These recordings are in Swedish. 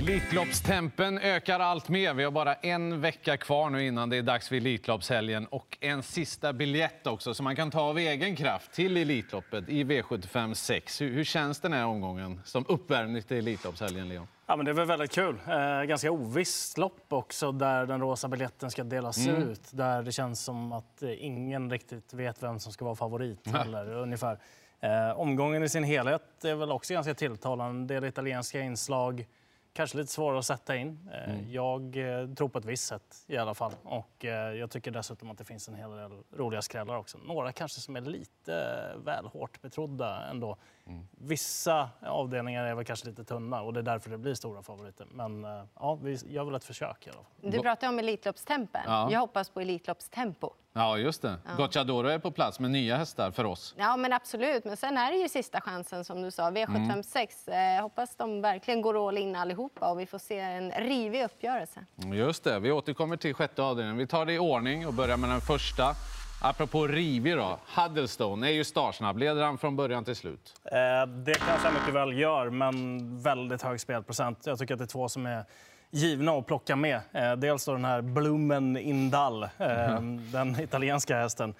Elitloppstempen ökar allt mer. Vi har bara en vecka kvar nu innan det är dags för Elitloppshelgen. Och en sista biljett också som man kan ta av egen kraft till Elitloppet i V75 6. Hur, hur känns den här omgången som uppvärmning till Elitloppshelgen, Leon? Ja, men det väl väldigt kul. Eh, ganska ovisst lopp också där den rosa biljetten ska delas Mm. ut. Där det känns som att eh, ingen riktigt vet vem som ska vara favorit. Eller, ungefär. Eh, omgången i sin helhet är väl också ganska tilltalande. En del italienska inslag. Kanske lite svårare att sätta in. Eh, Mm. Jag eh, tror på ett visst sätt i alla fall. Och eh, jag tycker dessutom att det finns en hel del roliga skrällar också. Några kanske som är lite väl hårt betrodda ändå. Mm. Vissa avdelningar är väl kanske lite tunna och det är därför det blir stora favoriter. Men ja, vi gör väl ett försök i alla fall. Du pratar om Elitloppstempen. Ja. Jag hoppas på Elitloppstempo. Ja, just det. Gocciadoro är på plats med nya hästar för oss. Ja, men absolut. Men sen är det ju sista chansen som du sa, V756. Eh, hoppas de verkligen går all in allihopa och vi får se en rivig uppgörelse. Just det. Vi återkommer till sjätte avdelningen. Vi tar det i ordning och börjar med den första. Apropå rivig då. Huddlestone är ju startsnabb. Leder han från början till slut? Eh, det kanske han mycket väl gör, men väldigt hög spelprocent. Jag tycker att det är två som är givna att plocka med. Eh, dels den här Blumen Indal, eh, den italienska hästen.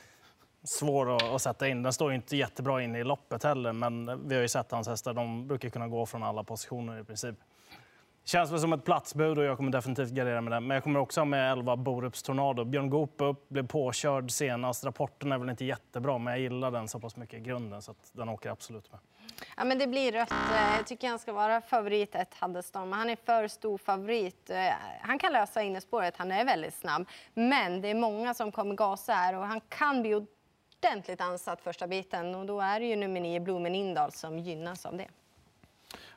Svår att, att sätta in. Den står inte jättebra inne i loppet heller, men vi har ju sett hans hästar. De brukar kunna gå från alla positioner i princip. Känns väl som ett platsbud och jag kommer definitivt gardera med det. Men jag kommer också ha med 11 Borups Tornado. Björn Goop upp, blev påkörd senast. Rapporten är väl inte jättebra, men jag gillar den så pass mycket i grunden så att den åker absolut med. Ja, men det blir rött. Eh, jag tycker han ska vara favorit ett Haddeston. men han är för stor favorit. Eh, han kan lösa innerspåret, han är väldigt snabb. Men det är många som kommer gasa här och han kan bli ordentligt ansatt första biten. Och då är det ju nummer 9, Blomen Indal, som gynnas av det.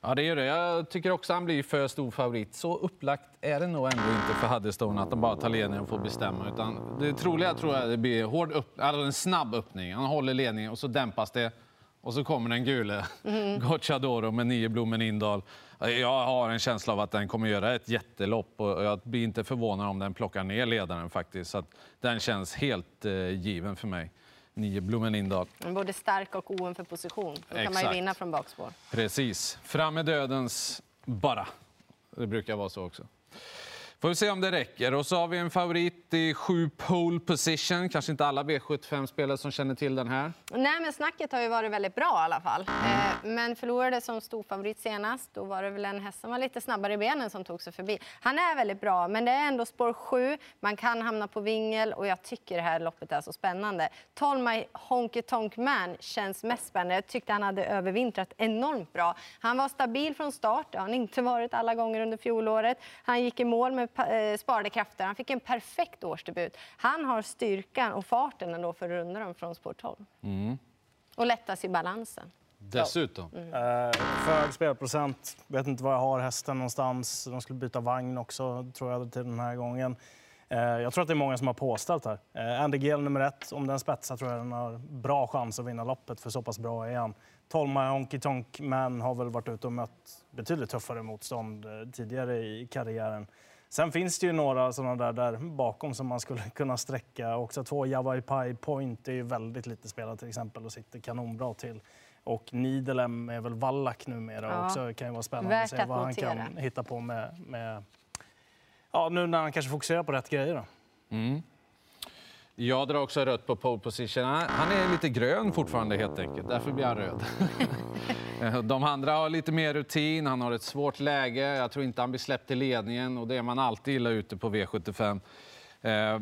Ja, det gör det. Jag tycker också han blir för stor favorit. Så upplagt är det nog ändå inte för Huddlestone att de bara tar ledningen och får bestämma. Utan det troliga tror jag det blir hård upp, alltså en snabb öppning. Han håller ledningen och så dämpas det. Och så kommer den gule, Gocciadoro med nio Blomen Indal. Jag har en känsla av att den kommer göra ett jättelopp och jag blir inte förvånad om den plockar ner ledaren faktiskt. Så den känns helt eh, given för mig. Nio Blomen Indal. Både stark och oen för position. Då kan man ju Exakt. vinna från bakspår. Precis. Fram med dödens bara. Det brukar vara så också. Får vi se om det räcker. Och så har vi en favorit i sju pole position. Kanske inte alla V75-spelare som känner till den här. Nej, men snacket har ju varit väldigt bra i alla fall. Eh, men förlorade som storfavorit senast. Då var det väl en häst som var lite snabbare i benen som tog sig förbi. Han är väldigt bra, men det är ändå spår 7. Man kan hamna på vingel och jag tycker det här loppet är så spännande. 12 My Honky Tonk Man känns mest spännande. Jag tyckte han hade övervintrat enormt bra. Han var stabil från start. Det har han inte varit alla gånger under fjolåret. Han gick i mål med sparade krafter. Han fick en perfekt årsdebut. Han har styrkan och farten ändå för att runda dem från spår 12. Och lättas i balansen. Dessutom. Eh, för hög spelprocent. Vet inte var jag har hästen någonstans. De skulle byta vagn också, tror jag, till den här gången. Eh, jag tror att det är många som har påställt här. Eh, Andy Gill nummer ett. Om den spetsar tror jag den har bra chans att vinna loppet, för så pass bra är han. Tolma Honky Tonk Man har väl varit ute och mött betydligt tuffare motstånd eh, tidigare i karriären. Sen finns det ju några sådana där, där bakom som man skulle kunna sträcka. Också två Java Pai Point är ju väldigt lite spelad till exempel och sitter kanonbra till. Och Nidelem är väl Wallach numera Ja. också. Det kan ju vara spännande att se vad han notera. kan hitta på med, med... Ja, nu när han kanske fokuserar på rätt grejer. Då. Jag drar också rött på pole position. Han han är lite grön fortfarande helt enkelt. Därför blir han röd. De andra har lite mer rutin. Han har ett svårt läge. Jag tror inte han blir släppt i ledningen och det är man alltid illa ute på V75. Eh,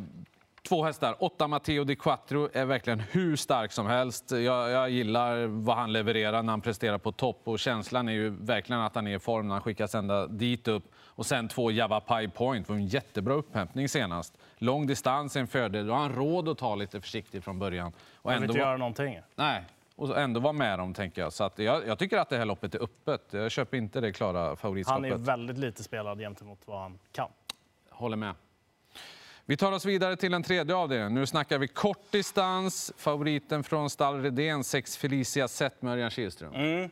Två hästar. Åtta Matteo Di Quattro är verkligen hur stark som helst. Jag, jag gillar vad han levererar när han presterar på topp och känslan är ju verkligen att han är i form när han skickas ända dit upp. Och sen två Java Pai Point var en jättebra upphämtning senast. Lång distans är en fördel. Då har han råd att ta lite försiktigt från början. Och Han vill inte göra någonting. Nej, och ändå vara med dem tänker jag. Så att jag, jag tycker att det här loppet är öppet. Jag köper inte det klara Han favoritskapet. är väldigt lite spelad gentemot vad han kan. Håller med. Vi tar oss vidare till den tredje avdelningen. Nu snackar vi kort distans. Favoriten från stall Redén, 6 Felicia Zet med Örjan Kihlström. Mm.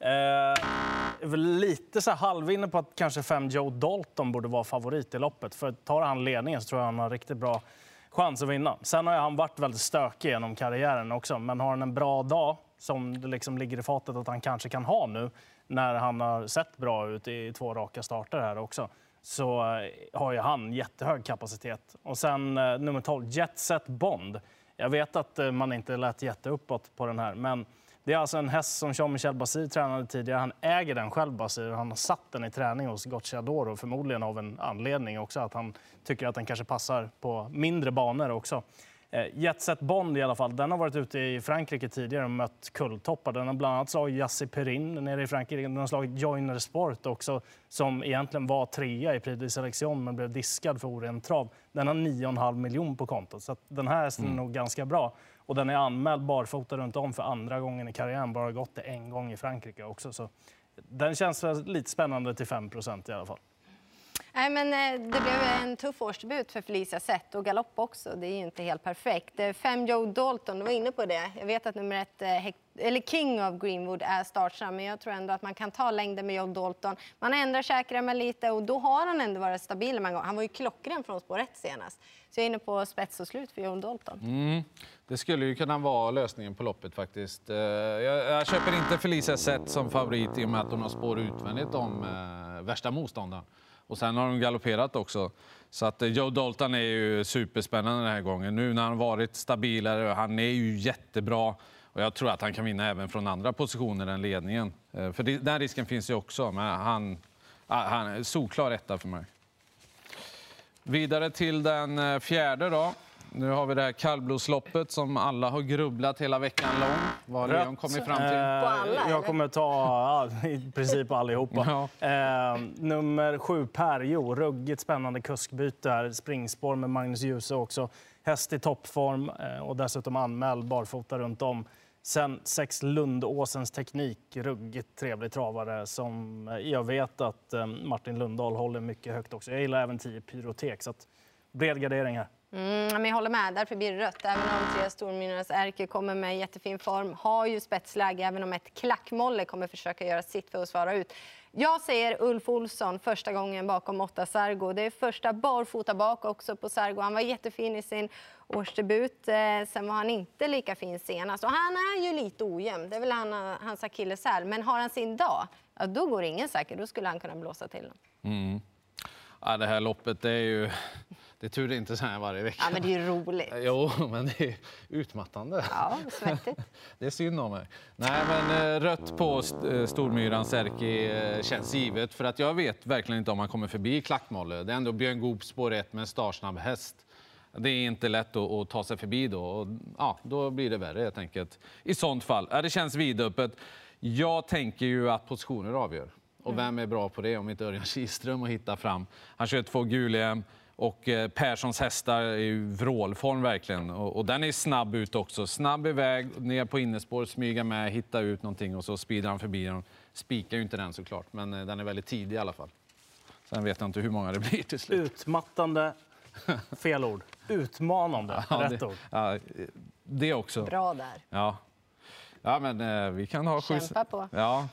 Eh, lite så halvinne på att kanske fem Joe Dalton borde vara favorit i loppet. För tar han ledningen så tror jag han har riktigt bra chans att vinna. Sen har ju han varit väldigt stökig genom karriären också. Men har han en bra dag, som det liksom ligger i fatet att han kanske kan ha nu, när han har sett bra ut i två raka starter här också så eh, har ju han jättehög kapacitet. Och sen eh, nummer 12, Jetset Bond. Jag vet att eh, man inte lät jätteuppåt på den här, men det är alltså en häst som Jean-Michel Basir tränade tidigare. Han äger den själv, Basir. Han har satt den i träning hos Gocciadoro, förmodligen av en anledning också, att han tycker att den kanske passar på mindre banor också. Eh, Jetset Bond i alla fall, den har varit ute i Frankrike tidigare och mött kulltoppar. Den har bland annat slagit Jassi Perrin nere i Frankrike. Den har slagit Joiner Sport också, som egentligen var trea i Prix de Selection men blev diskad för oren trav. Den har 9,5 miljoner på kontot, så den här hästen är nog ganska bra. Och den är anmäld barfota runt om för andra gången i karriären, bara gått det en gång i Frankrike också. Så den känns lite spännande till 5% i alla fall. Nej, men eh, det blev en tuff årsdebut för Felicia Sett och galopp också. Det är ju inte helt perfekt. Fem Joe Dalton, du var inne på det. Jag vet att nummer ett, eh, eller King of Greenwood är startsam, men jag tror ändå att man kan ta längden med Joe Dalton. Man ändrar käkremmen lite och då har han ändå varit stabil. Han var ju klockren från spår 1 senast. Så jag är inne på spets och slut för Joe Dalton. Mm. Det skulle ju kunna vara lösningen på loppet faktiskt. Eh, jag, jag köper inte Felicia Sett som favorit i och med att hon har spår utvändigt om eh, värsta motståndaren. Och sen har de galopperat också. Så att eh, Joe Dalton är ju superspännande den här gången. Nu när han varit stabilare, han är ju jättebra. Och jag tror att han kan vinna även från andra positioner än ledningen. Eh, för den risken finns ju också, men han, ah, han är solklar etta för mig. Vidare till den eh, fjärde då. Nu har vi det här kallblodsloppet som alla har grubblat hela veckan lång. Vad har Leon kommit fram till? Eh, alla, jag kommer ta ja, i princip allihopa. Ja. Eh, nummer sju, Perjo. Ruggigt spännande kuskbyte här. Springspår med Magnus Djuse också. Häst i toppform eh, och dessutom anmäld barfota runt om. Sen sex Lundåsens teknik, ruggigt trevlig travare som jag vet att eh, Martin Lundahl håller mycket högt också. Jag gillar även 10 Pyrotek, så att bred gardering här. Mm, men jag håller med, därför blir det rött. Även om tre Stormyrornas Erke kommer med jättefin form, har ju spetsläge, även om ett klackmolle kommer försöka göra sitt för att svara ut. Jag säger Ulf Olsson första gången bakom åtta Sargo. Det är första barfota bak också på Sargo. Han var jättefin i sin årsdebut. Eh, sen var han inte lika fin senast. Och han är ju lite ojämn. Det är väl han, hans akilleshäl. Men har han sin dag, ja, då går ingen säker. Då skulle han kunna blåsa till. Mm. Ja, det här loppet det är ju... Det är tur det inte så här varje vecka. Ja, men det är ju roligt. Jo, men det är utmattande. Ja, svettigt. det är synd om mig. Nej, men eh, rött på eh, Stormyran Särki eh, känns givet. För att jag vet verkligen inte om han kommer förbi Klackmolle. Det är ändå Björn Goop spår 1 med en startsnabb häst. Det är inte lätt att, att, ta sig förbi då. Och, ja, då blir det värre helt enkelt. I sånt fall. Ja, det känns vidöppet. Jag tänker ju att positioner avgör. Och vem är bra på det om inte Örjan Kihlström att hitta fram? Han kör två gul och eh, Perssons hästar är i vrålform verkligen. Och, och, den är snabb ut också. Snabb iväg, ner på innerspår, smyga med, hitta ut någonting och så speedar han förbi den. Spikar ju inte den såklart, men eh, den är väldigt tidig i alla fall. Sen vet jag inte hur många det blir till slut. Utmattande, fel ord. Utmanande, ja, rätt det, ord. Ja, det också. Bra där. Ja. Ja, men eh, vi kan ha... Kämpa på. Ja,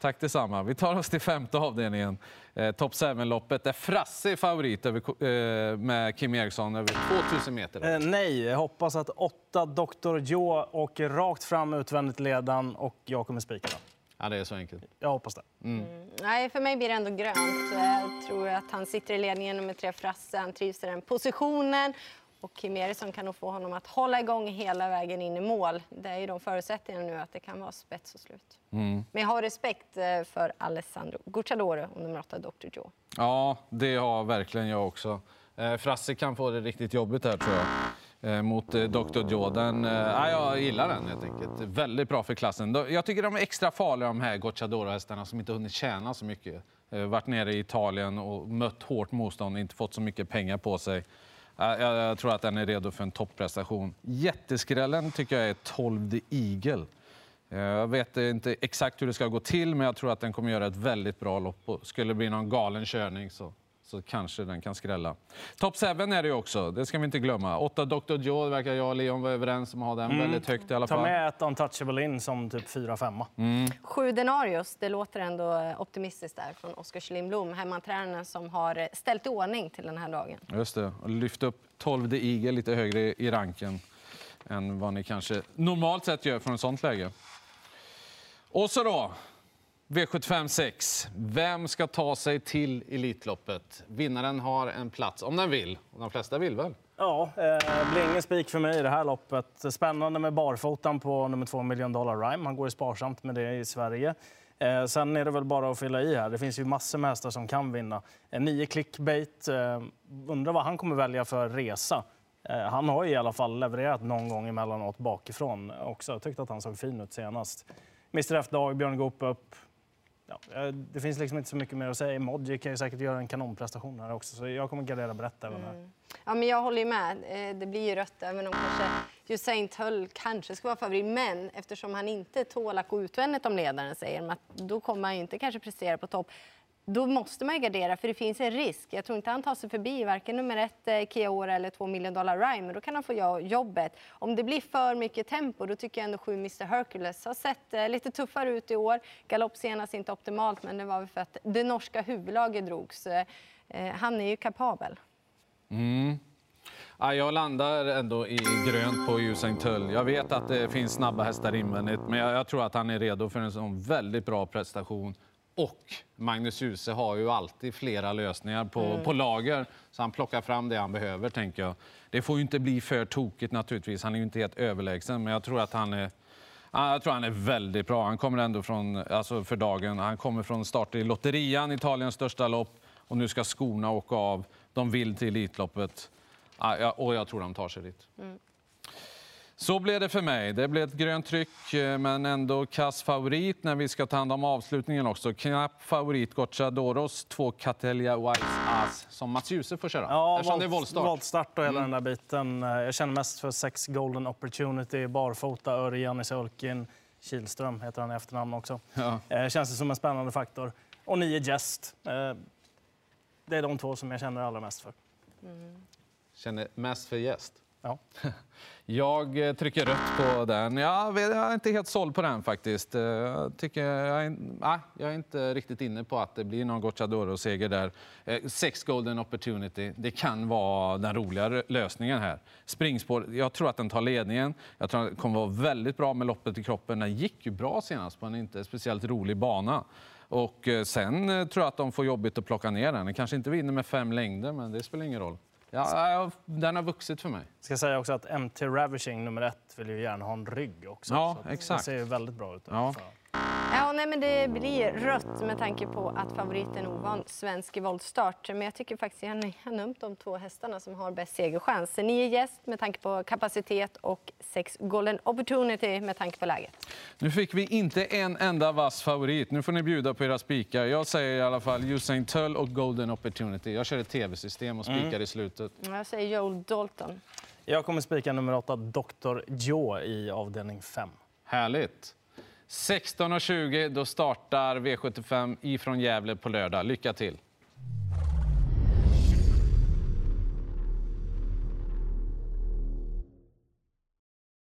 Tack detsamma. Vi tar oss till femte avdelningen. Eh, Top 7-loppet där Frasse är favorit över, eh, med Kim Eriksson över 2000 meter. Eh, nej, jag hoppas att åtta Dr. Joe åker rakt fram utvändigt ledan och jag kommer spika den. Ja, det är så enkelt. Jag hoppas det. Mm. Mm. Nej, för mig blir det ändå grönt. Jag tror att han sitter i ledningen nummer tre Frasse. Han trivs i den positionen. Och Kim Eriksson kan nog få honom att hålla igång hela vägen in i mål. Det är ju de förutsättningarna nu att det kan vara spets och slut. Mm. Men jag har respekt eh, för Alessandro Gucciadoro och nummer 8 Dr. Joe. Ja, det har verkligen jag också. Eh, Frasse kan få det riktigt jobbigt här tror jag. Eh, mot Dr. Joe. Den, ja, jag gillar den helt enkelt. Väldigt bra för klassen. Jag tycker de är extra farliga de här Gocciadoro-hästarna som inte hunnit tjäna så mycket. Varit nere i Italien och mött hårt motstånd inte fått så mycket pengar på sig. Jag, tror att den är redo för en topprestation. Jätteskrällen tycker jag är 12 The Eagle. Eh, jag vet inte exakt hur det ska gå till, men jag tror att den kommer göra ett väldigt bra lopp. Skulle det bli någon galen körning så så kanske den kan skrälla. Top 7 är det ju också, det ska vi inte glömma. 8 Dr. Joe verkar jag och Leon vara överens om att ha den mm. väldigt högt i alla fall. Ta med ett untouchable in som typ 4-5. Mm. Sju denarius, det låter ändå optimistiskt där från Oskar Lindblom, hemmatränaren som har ställt i ordning till den här dagen. Just det, och lyft upp 12 Eagle lite högre i ranken än vad ni kanske normalt sett gör från ett sånt läge. Och så då, V75 6. Vem ska ta sig till Elitloppet? Vinnaren har en plats, om den vill. Och de flesta vill väl? Ja, eh, blir ingen spik för mig i det här loppet. Spännande med barfotan på nummer två, Million Dollar Rhyme. Han går ju sparsamt med det i Sverige. Eh, sen är det väl bara att fylla i här. Det finns ju massor med hästar som kan vinna. Eh, nio clickbait. Eh, undrar vad han kommer välja för resa. Eh, han har ju i alla fall levererat någon gång emellanåt bakifrån också. Jag tyckte att han såg fin ut senast. Mr F-dag, Björn Goop upp. Ja, eh, det finns liksom inte så mycket mer att säga. Emoji kan ju säkert göra en kanonprestation här också. Så jag kommer gardera brett även här. Mm. Ja, men jag håller ju med. Eh, det blir ju rött även om kanske Usain Tull kanske ska vara favorit. Men eftersom han inte tål att gå utvändigt om ledaren säger att då kommer han inte kanske prestera på topp. Då måste man ju gardera för det finns en risk. Jag tror inte han tar sig förbi varken nummer ett eh, Kiora eller två million dollar Rhyme. Då kan han få jobbet. Om det blir för mycket tempo då tycker jag ändå sju Mr Hercules har sett eh, lite tuffare ut i år. Galopp senast inte optimalt men det var väl för att det norska huvudlaget drogs. Eh, eh, han är ju kapabel. Mm. Ja, jag landar ändå i grönt på Usain Tull. Jag vet att det finns snabba hästar invändigt, men jag, jag, tror att han är redo för en sån väldigt bra prestation. Och Magnus Djuse har ju alltid flera lösningar på, mm. på lager, så han plockar fram det han behöver. tänker jag. Det får ju inte bli för tokigt naturligtvis. Han är ju inte helt överlägsen, men jag tror att han är jag tror han är väldigt bra. Han kommer ändå från, alltså för dagen, han kommer från start i Lotterian, Italiens största lopp. Och nu ska skorna åka av. De vill till Elitloppet. Och jag tror de tar sig dit. Mm. Så blev det för mig. Det blev ett grönt tryck, eh, men ändå kass favorit när vi ska ta hand om avslutningen också. Knapp favorit Gocciadoros, två Catelia Wise As, som Mats Djuse får köra. Ja, eftersom det är voltstart. voltstart och hela mm. den där biten. Eh, jag känner mest för sex Golden Opportunity, barfota, Örjan i sulkin. Kihlström heter han i efternamn också. Ja. Eh, känns det som en spännande faktor. Och nio Jest. Det är de två som jag känner allra mest för. Mm. Känner mest för gäst? Ja. Jag eh, trycker rött på den. Jag är inte helt såld på den faktiskt. Eh, jag, tycker, jag, är, nej, ah, jag är inte riktigt inne på att det blir någon Gocciadoro-seger där. Eh, sex golden opportunity, det kan vara den roliga lösningen här. Springspår, jag tror att den tar ledningen. Jag tror att den kommer vara väldigt bra med loppet i kroppen. Den gick ju bra senast på en inte speciellt rolig bana. Och sen tror jag att de får jobbigt att plocka ner den. Den kanske inte vinner med fem längder, men det spelar ingen roll. Ja, den har vuxit för mig. Jag ska säga också att MT Ravishing nummer ett vill ju gärna ha en rygg också. Ja, exakt. Det ser ju väldigt bra ut. Ja. Ja, nej, men det blir rött med tanke på att favoriten ovan svensk i voltstart. Men jag tycker faktiskt att jag har nummt de två hästarna som har bäst segerchans. Nio gäst med tanke på kapacitet och sex golden opportunity med tanke på läget. Nu fick vi inte en enda vass favorit. Nu får ni bjuda på era spikar. Jag säger i alla fall Usain Tull och golden opportunity. Jag kör ett tv-system och spikar mm. i slutet. Jag säger Joel Dalton. Jag kommer spika nummer åtta, Dr. Joe i avdelning 5. Härligt. 16.20 då startar V75 ifrån Gävle på lördag. Lycka till!